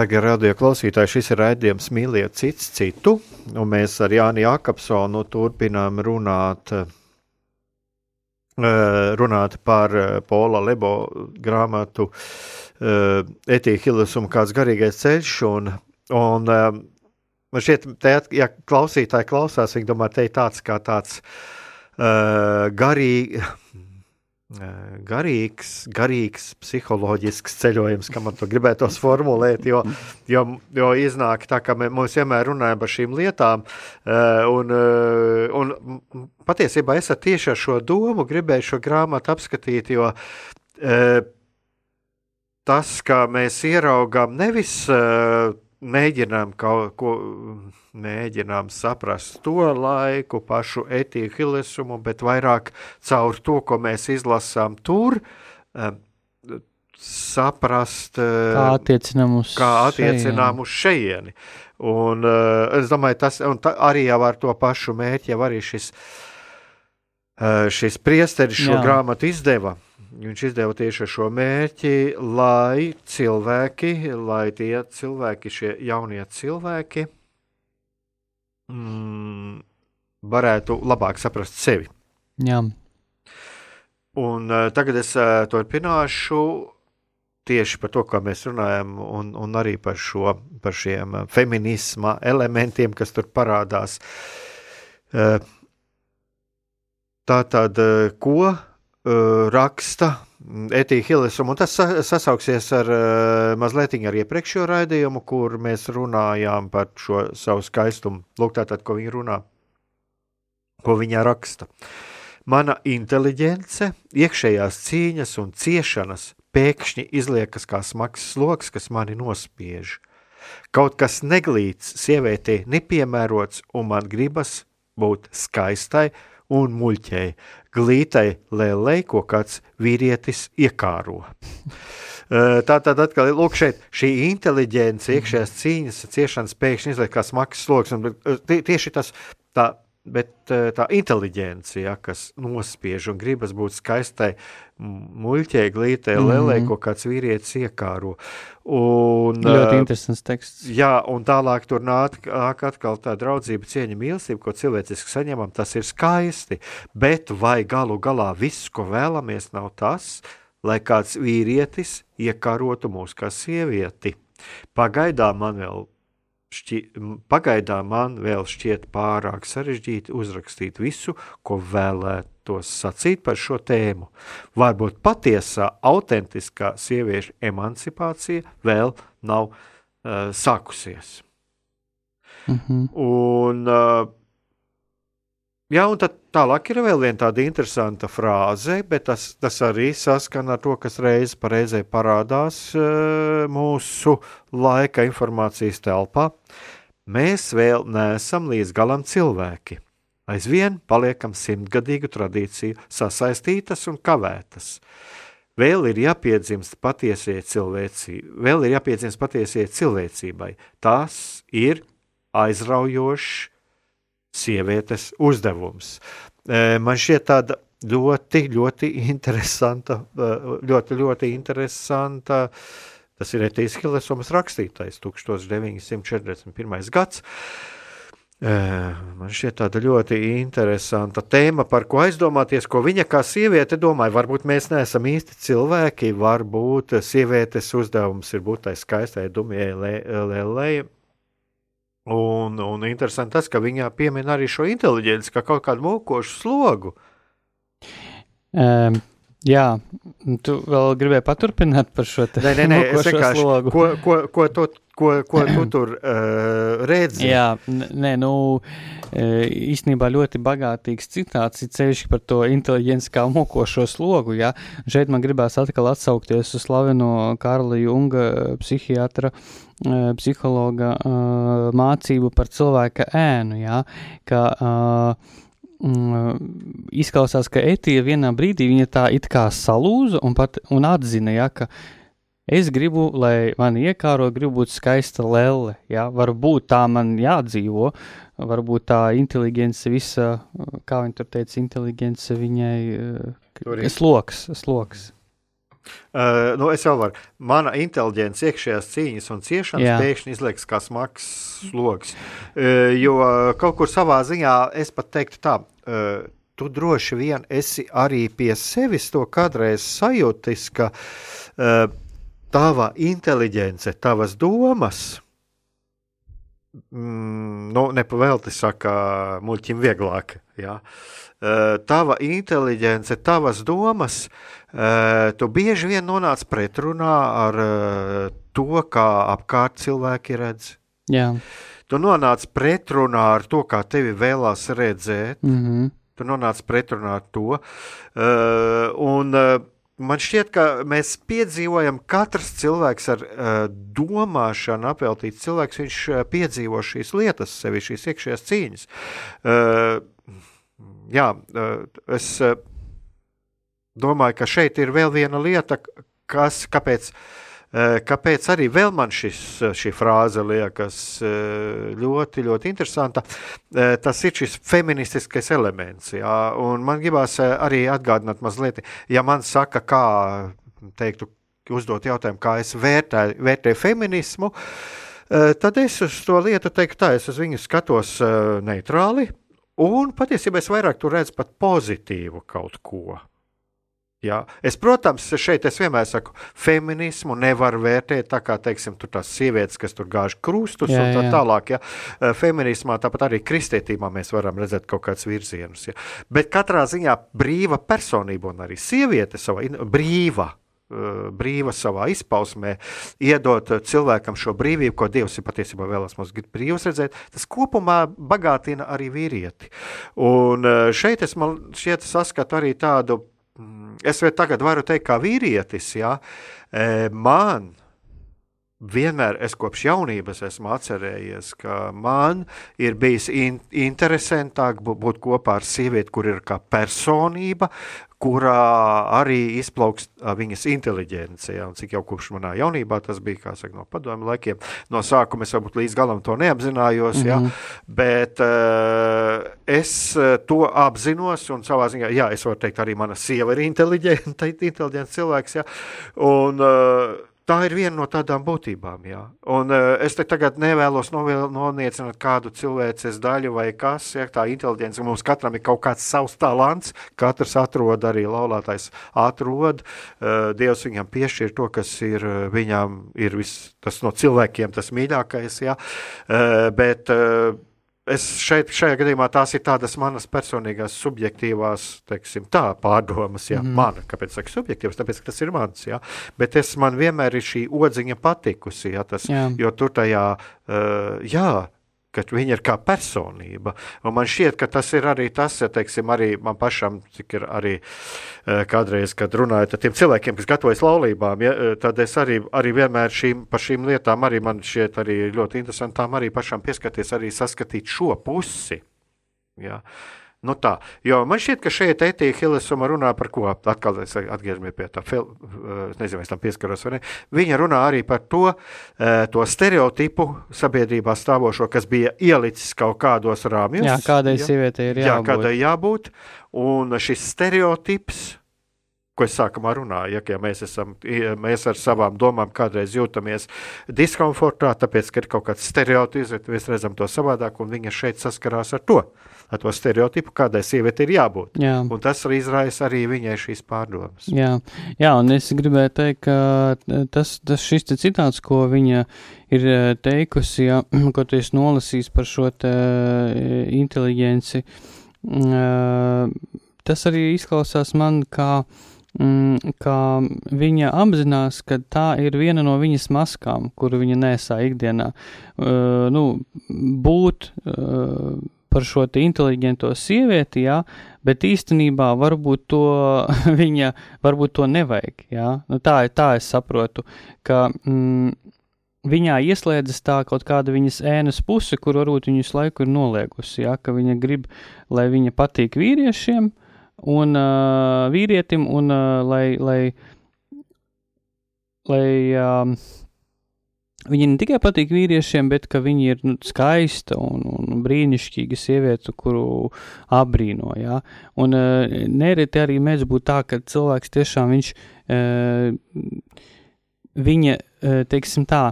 Darbie radio klausītāji, šis ir raidījums Mīliet cits citu, un mēs ar Jāni Jakobsonu turpinām runāt, eh, runāt par eh, Pola Lebo grāmatu eh, Etīhilis un kāds garīgais ceļš, un, un man šķiet, te, ja klausītāji klausās, viņi domā, te ir tāds kā tāds garīgi, garīgs, garīgs psiholoģisks ceļojums, kā man to gribētos formulēt, jo, jo, jo iznāk tā, ka mēs vienmēr runājam par šīm lietām, un, un patiesībā es tieši ar šo domu gribēju šo grāmatu apskatīt, jo tas, ka mēs ieraugām nevis mēģinām kaut ko, mēģinām saprast to laiku, pašu etīhilisumu, bet vairāk caur to, ko mēs izlasām tur, saprast, kā attiecinām uz, kā attiecinām uz šejieni. Un uh, es domāju, tas ta, arī jau ar to pašu mērķi, jau arī šis, šis priesteris šo Jā. grāmatu izdeva. Viņš izdeva tieši šo mērķi, lai cilvēki, lai tie cilvēki, šie jaunie cilvēki, mm, varētu labāk saprast sevi. Jā. Un uh, tagad es uh, turpināšu tieši par to, kā mēs runājam, un, un arī par, šo, par šiem feminisma elementiem, kas tur parādās. Tā tad, ko raksta Etija Hilesum, un tas sasauksies ar uh, mazliet ar iepriekšējo raidījumu, kur mēs runājām par šo savu skaistumu. Lūk, tātad, ko viņa runā, ko viņa raksta. Mana inteligence, iekšējās cīņas un ciešanas pēkšņi izliekas kā smags sloks, kas mani nospiež. Kaut kas neglīts, sievietei nepiemērots, un man gribas būt skaistai un muļķēji, glītai lēlei, ko kāds vīrietis iekāro. Tā tad atkal lūk, šeit, šī inteliģence, iekšējās cīņas, ciešanas pēkšņi izliek kā smags sloks. Un tieši tas tā Bet eh, tā inteliģence, ja, kas nospiež un gribas būt skaistai, muļķai, glītai, mm -hmm. lelei, ko kāds vīrietis iekāro. Un, Ļoti uh, interesants teksts. Jā, un tālāk tur nāk atkal tā draudzība, cieņa, mīlestība, ko cilvēciski saņemam, tas ir skaisti. Bet vai galu galā viss, ko vēlamies, nav tas, lai kāds vīrietis iekārotu mūs kā sievieti? Pagaidām man vēl šķi, pagaidām man vēl šķiet pārāk sarežģīti uzrakstīt visu, ko vēlētos sacīt par šo tēmu. Varbūt patiesā, autentiskā sieviešu emancipācija vēl nav uh, sākusies. -hmm. Un uh, Jā, un tad tālāk ir vēl viena tāda interesanta frāze, bet tas, tas arī saskana ar to, kas reiz pa reizē parādās uh, mūsu laika informācijas telpā. Mēs vēl neesam līdz galam cilvēki. Aizvien paliekam simtgadīgu tradīciju sasaistītas un kavētas. Vēl ir jāpiedzimst patiesai cilvēcībai, vēl ir jāpiedzimst patiesai cilvēcībai. Tas ir aizraujošs sievietes uzdevums. Man šķiet tāda ļoti, ļoti interesanta, ļoti, ļoti interesanta. Tas ir Etijas Hilesums rakstītais 1941. gads. Man šķiet tāda ļoti interesanta tēma, par ko aizdomāties, ko viņa kā sieviete domāja. Varbūt mēs neesam īsti cilvēki, varbūt sievietes uzdevums ir būt tai skaistai, dumjai lēlei, Un, un interesanti tas, ka viņa piemin arī šo inteliģenci, kā kaut kādu mokošu slogu. Um, jā, tu vēl gribēji paturpināt par šo te nē, nē, nē, es vienkārši, slogu. Ko, ko, ko, to, ko, ko tu tur uh, redzi? Jā, nē, nu, īstenībā ļoti bagātīgs citāts ir ceļš par to inteliģenci kā mokošo slogu, jā. Šeit man gribās atkal atsaukties uz slaveno Karla Junga psihiatra Eh, psihologa uh, mācību par cilvēka ēnu, jā, ka uh, mm, izklausās, ka etija vienā brīdī viņa tā it kā salūza un, pat, un atzina, jā, ka es gribu, lai mani iekāro, gribu būt skaista lelle, jā, varbūt tā man jādzīvo, varbūt tā inteligence visa, kā viņi tur teica, inteligence viņai, uh, sloks, sloks. Uh, nu es jau varu. Mana inteliģence, iekšējās cīņas un ciešanas Jā. pēkšņi izliekas kā smags sloks. Uh, jo kaut kur savā ziņā es pat teiktu tā. Uh, Tu droši vien esi arī pie sevis to kādreiz sajūtis, ka uh, tava inteliģence, tavas domas, mm, nu, nepavēlti saka, muļķim vieglāk. Ja? Uh, tava inteligence, tavas domas, uh, tu bieži vien nonāc pretrunā ar uh, to, kā apkārt cilvēki redz. Jā. Tu nonāc pretrunā ar to, kā tevi vēlās redzēt. Mm -hmm. Tu nonāc pretrunā ar to. Uh, un, uh, man šķiet, ka mēs piedzīvojam, katrs cilvēks ar uh, domāšanu apveltīts cilvēks, viņš uh, piedzīvo šīs lietas, sevi šīs iekšējās cīņas. Uh, jā, uh, es uh, domāju, ka šeit ir vēl viena lieta, kas, kāpēc uh, kāpēc arī vēl man šis, eh, šī frāze liekas eh, ļoti, ļoti interesanta? Tas ir šis feministiskais elements. Jā, un man gribās arī atgādināt mazliet, ja man saka, kā teiktu, uzdot jautājumu, kā es vērtēju, vērtēju feminismu, tad es uz to lietu teiktu tā, es uz viņu skatos neitrāli, un patiesībā es vairāk tur redzu pat pozitīvu kaut ko. Jā. Es, protams, šeit es vienmēr saku, feminismu nevar vērtēt tā kā, teiksim, tās sievietes, kas tur gāž krustus jā, un tā jā. tālāk. Jā. Feminismā, tāpat arī kristietībā mēs varam redzēt kaut kādus virzienus. Jā. Bet katrā ziņā brīva personība un arī sieviete savā brīva brīva savā izpausmē, iedot cilvēkam šo brīvību, ko Dievs ir patiesībā vēlams mums brīvs redzēt, tas kopumā bagātina arī vīrieti. Un šeit es man šķiet saskatu arī tādu es tagad varu teikt, kā vīrietis, ja, e, man vienmēr, es kopš jaunības esmu atcerējies, ka man ir bijis in, interesantāk būt kopā ar sievieti, kur ir kā personība, kurā arī izplaukst viņas inteliģence. Ja, cik jau kopš manā jaunībā tas bija, kā saka, no padomju laikiem. No sākuma es varbūt līdz galam to neapzinājos, mm -hmm. ja, bet uh, es to apzinos un savā ziņā, jā, es varu teikt, arī mana sieva ir inteliģenta, inteliģents cilvēks, ja, un uh, Tā ir viena no tādām būtībām. Jā. Un, uh, es te tagad nevēlos noniecināt kādu cilvēces daļu vai kas, ja tā inteliģence. Mums katram ir kaut kāds savs talants, katrs atrod arī laulātais atrod. Uh, Dievs viņam piešķir to, kas ir viņam ir vis, tas no cilvēkiem tas mīļākais. Jā. Uh, bet, uh, Es šeit, šajā gadījumā tās ir tādas manas personīgās, subjektīvās, teiksim, tā, pārdomas, jā, mm. mana. Kāpēc saku subjektīvas? Tāpēc, ka tas ir mans, jā. Bet es, man vienmēr ir šī odziņa patikusi, jā, tas, jā. jo tur tajā, uh, jā, ka viņa ir kā personība. Un man šķiet, ka tas ir arī tas, ja teiksim, arī man pašam, cik ir arī uh, kādreiz, kad runājot ar tiem cilvēkiem, kas gatavojas laulībām, ja, uh, tad es arī, arī vienmēr šīm, par šīm lietām arī man šķiet arī ļoti interesantām arī pašam pieskaties, arī saskatīt šo pusi. Ja. Uh, Nu tā, jo man šķiet, ka šeit Etīna Hilesuma runā par ko? Atkal es atgriežamies pie tā, fil, es nezinu, es tam pieskaros vai ne. Viņa runā arī par to, eh, to stereotipu sabiedrībā stāvošo, kas bija ielicis kaut kādos rāmjos. Jā, kādai ja? sievietei ir jābūt. Jā, kādai jābūt. Un šis stereotips ko es sākumā runāju, ja, ja mēs, esam, mēs ar savām domām kādreiz jūtamies diskomfortā, tāpēc, ka ir kaut kāds stereotips, mēs redzam to savādāk, un viņa šeit saskarās ar to ar to stereotipu, kādai sievietei ir jābūt. Jā. Un tas arī izraisa arī viņai šīs pārdomas. Jā, Jā un es gribēju teikt, ka tas, tas šis citāts, ko viņa ir eh, teikusi, ja, ko tu esi nolasījis par šo te eh, inteliģenci, mm, eh, tas arī izklausās man kā mm, ka viņa apzinās, ka tā ir viena no viņas maskām, kuru viņa nesā ikdienā. Uh, nu, būt uh, par šo inteliģento sievieti, jā, bet īstenībā varbūt to viņa, varbūt to nevajag, jā. Nu, tā, tā es saprotu, ka mm, viņā ieslēdzas tā kaut kāda viņas ēnas puse, kur varbūt viņus laiku ir noliegusi, jā, ka viņa grib, lai viņa patīk vīriešiem un uh, vīrietim, un uh, lai, lai, lai uh, Viņa ne tikai patīk vīriešiem, bet ka viņa ir nu, skaista un, un brīnišķīga sieviete, kuru apbrīno. Ja? Un uh, nereti arī mēdz būt tā, ka cilvēks tiešām viņš, uh, viņa, uh, teiksim tā,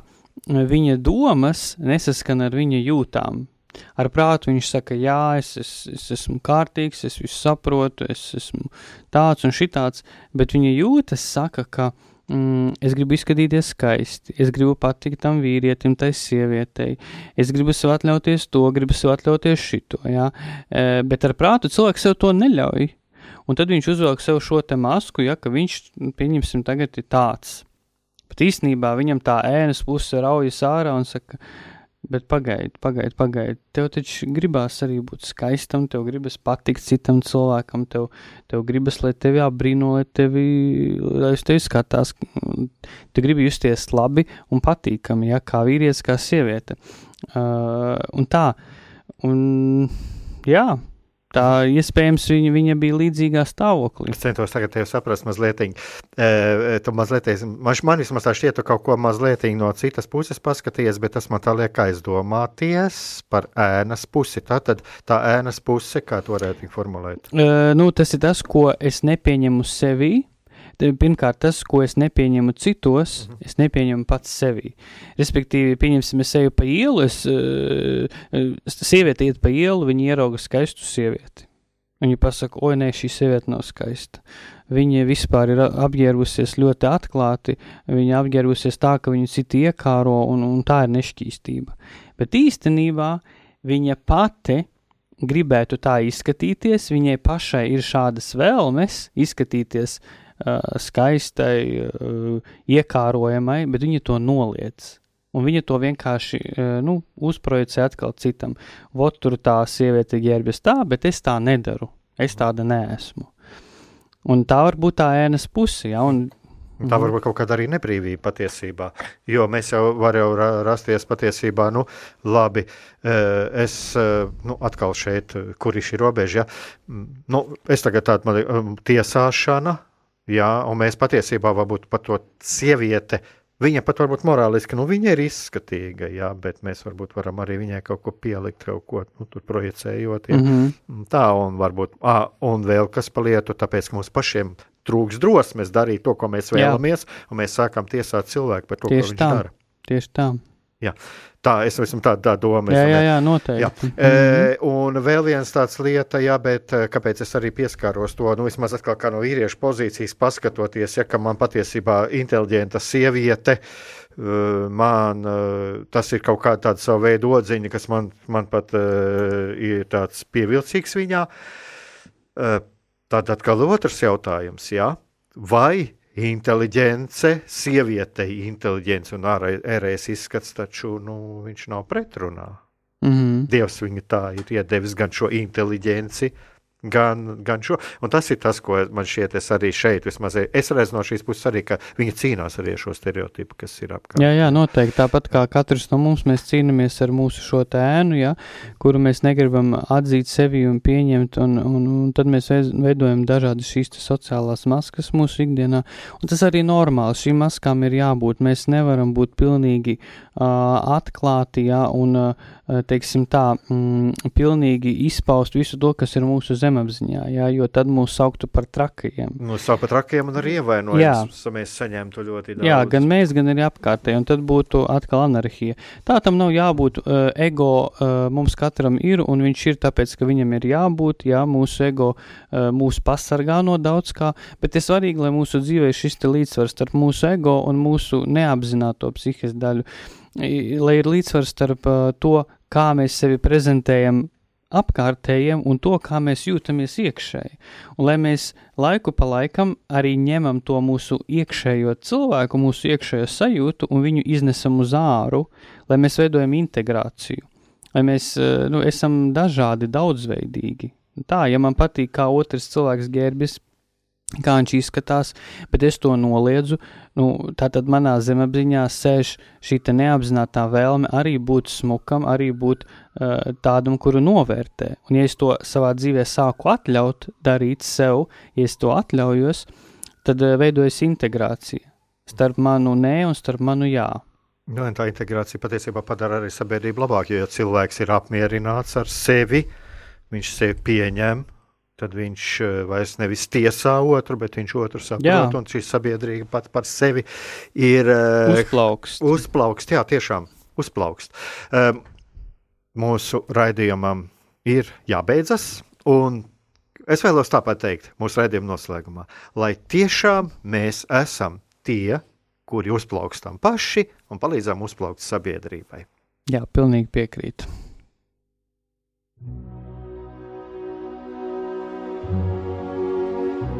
viņa domas nesaskan ar viņa jūtām. Ar prātu viņš saka, jā, es, es, es esmu kārtīgs, es visu saprotu, es esmu tāds un šitāds, bet viņa jūtas saka, ka mm, es gribu izskatīties skaisti, es gribu patikt tam vīrietim, tai sievietei, es gribu sev atļauties to, gribu sev atļauties šito, jā, e, bet ar prātu cilvēks sev to neļauj. Un tad viņš uzvelk sev šo te masku, ja, ka viņš, pieņemsim, tagad ir tāds. Bet īstenībā viņam tā ēnas puse raujas ārā un saka, Bet pagaidi, pagaidi, pagaidi. Tev taču gribās arī būt skaistam, tev gribas patikt citam cilvēkam, tev, tev gribas, lai tevi apbrīno, lai, tevi, lai uz tevi skatās. Tu gribi justies labi un patīkami, ja, kā vīrietis, kā sieviete. Uh, un tā. Un, jā, tā iespējams viņa, viņa bija līdzīgā stāvoklī. Es centos tagad tevi saprast mazliet. E, tu mazliet, man, man vismaz tā šķiet, tu kaut ko mazliet no citas puses paskaties, bet tas man tā liek aizdomāties par ēnas pusi. Tā tad tā ēnas puse, kā to varētu formulēt? E, nu, tas ir tas, ko es nepieņemu sevī. Pirmkārt, tas, ko es nepieņemu citos, uh mhm. -huh. es nepieņemu pats sevī. Respektīvi, pieņemsim, es eju pa ielu, es, uh, sieviete iet pa ielu, viņa ierauga skaistu sievieti. Viņa pasaka, oi, nē, šī sieviete nav skaista. Viņa vispār ir apģērbusies ļoti atklāti, viņa apģērbusies tā, ka viņu citi iekāro, un, un tā ir nešķīstība. Bet īstenībā viņa pati gribētu tā izskatīties, viņai pašai ir šādas vēlmes izskatīties uh, skaistai, iekārojamai, bet viņa to noliedz. Un viņa to vienkārši nu, uzprojicē atkal citam. Vot tur tā sieviete ģērbjas tā, bet es tā nedaru. Es tāda neesmu. Un tā var būt tā ēnas puse. Ja? Un, Tā var būt kaut kāda arī nebrīvība patiesībā. Jo mēs jau varam rasties patiesībā, nu, labi, es nu, atkal šeit, kur ir šī robeža. Ja? Nu, es tagad tādu man tiesāšana, Jā, un mēs patiesībā varbūt pat to sievieti, viņa pat varbūt morāliski, nu viņa ir izskatīga, jā, bet mēs varbūt varam arī viņai kaut ko pielikt, kaut ko nu, tur projicējot. Jā. Mm -hmm. Tā, un varbūt, ā, un vēl kas pa lietu, tāpēc, ka mums pašiem trūks drosmes darīt to, ko mēs vēlamies, jā. un mēs sākam tiesāt cilvēku par to, Tieši ko viņš tā. dara. Tieši tā. Jā. Tā es esmu tā, tā doma. Jā, jā, jā, noteikti. Jā. Mm -hmm. e, un vēl viens tāds lieta, jā, bet kāpēc es arī pieskāros to, nu, vismaz atkal kā no vīriešu pozīcijas paskatoties, ja, ka man patiesībā inteliģenta sieviete, man tas ir kaut kāda tāda savu veidu odziņa, kas man, man pat ir tāds pievilcīgs viņā. Tad atkal otrs jautājums, jā, vai inteliģence, sievietei inteliģence un ārējais izskats, taču nu, viņš nav pretrunā. Mm -hmm. Dievs viņu tā ir iedevis gan šo inteliģenci, gan, gan šo. Un tas ir tas, ko man šķiet, es arī šeit, vismaz es redzu no šīs puses, arī, ka viņi cīnās arī ar šo stereotipu, kas ir apkārt. Jā, jā, noteikti. Tāpat kā katrs no mums, mēs cīnāmies ar mūsu šo tēnu, ja, kuru mēs negribam atzīt sevi un pieņemt, un, un, un tad mēs veidojam dažādas šīs sociālās maskas mūsu ikdienā. Un tas arī normāli. Šīm maskām ir jābūt. Mēs nevaram būt pilnīgi uh, atklāti, ja, un uh, teiksim tā, mm, pilnīgi izpaust visu to, kas ir mūsu zemapziņā, jā, jo tad mūs sauktu par trakajiem. Mūs sauc par trakajiem un arī ievainojums, mēs saņemtu ļoti daudz. Jā, gan mēs, gan arī apkārtēji, un tad būtu atkal anarhija. Tā tam nav jābūt, uh, ego uh, mums katram ir, un viņš ir tāpēc, ka viņam ir jābūt, jā, mūsu ego uh, mūs pasargā no daudz kā, bet ir svarīgi, lai mūsu dzīvē šis te līdzsvars starp mūsu ego un mūsu neapzināto psihes daļu, lai ir līdzsvars starp uh, to, kā mēs sevi prezentējam apkārtējiem un to, kā mēs jūtamies iekšēji. Un lai mēs laiku pa laikam arī ņemam to mūsu iekšējo cilvēku, mūsu iekšējo sajūtu un viņu iznesam uz āru, lai mēs veidojam integrāciju. Lai mēs nu, esam dažādi, daudzveidīgi. Tā, ja man patīk, kā otrs cilvēks ģērbjas, kā viņš izskatās, bet es to noliedzu. Nu, Tātad manā zemapziņā sēž šī neapzināta vēlme arī būt smukam, arī būt uh, tādam, kuru novērtē. Un, ja es to savā dzīvē sāku atļaut darīt sev, ja es to atļaujos, tad uh, veidojas integrācija starp manu nē un starp manu jā. Nu, tā integrācija patiesībā padara arī sabiedrību labāku, jo ja cilvēks ir apmierināts ar sevi, viņš sevi pieņem, tad viņš eh, vairs nevis tiesā otru, bet viņš otru saprot, un šī sabiedrība pat par sevi ir eh, uzplaukst. Uzplaukst, jā, tiešām uzplaukst. Um, mūsu raidījumam ir jābeidzas, un es vēlos tāpat teikt mūsu raidījuma noslēgumā, lai tiešām mēs esam tie, kuri uzplaukstam paši un palīdzam uzplaukt sabiedrībai. Jā, pilnīgi piekrītu.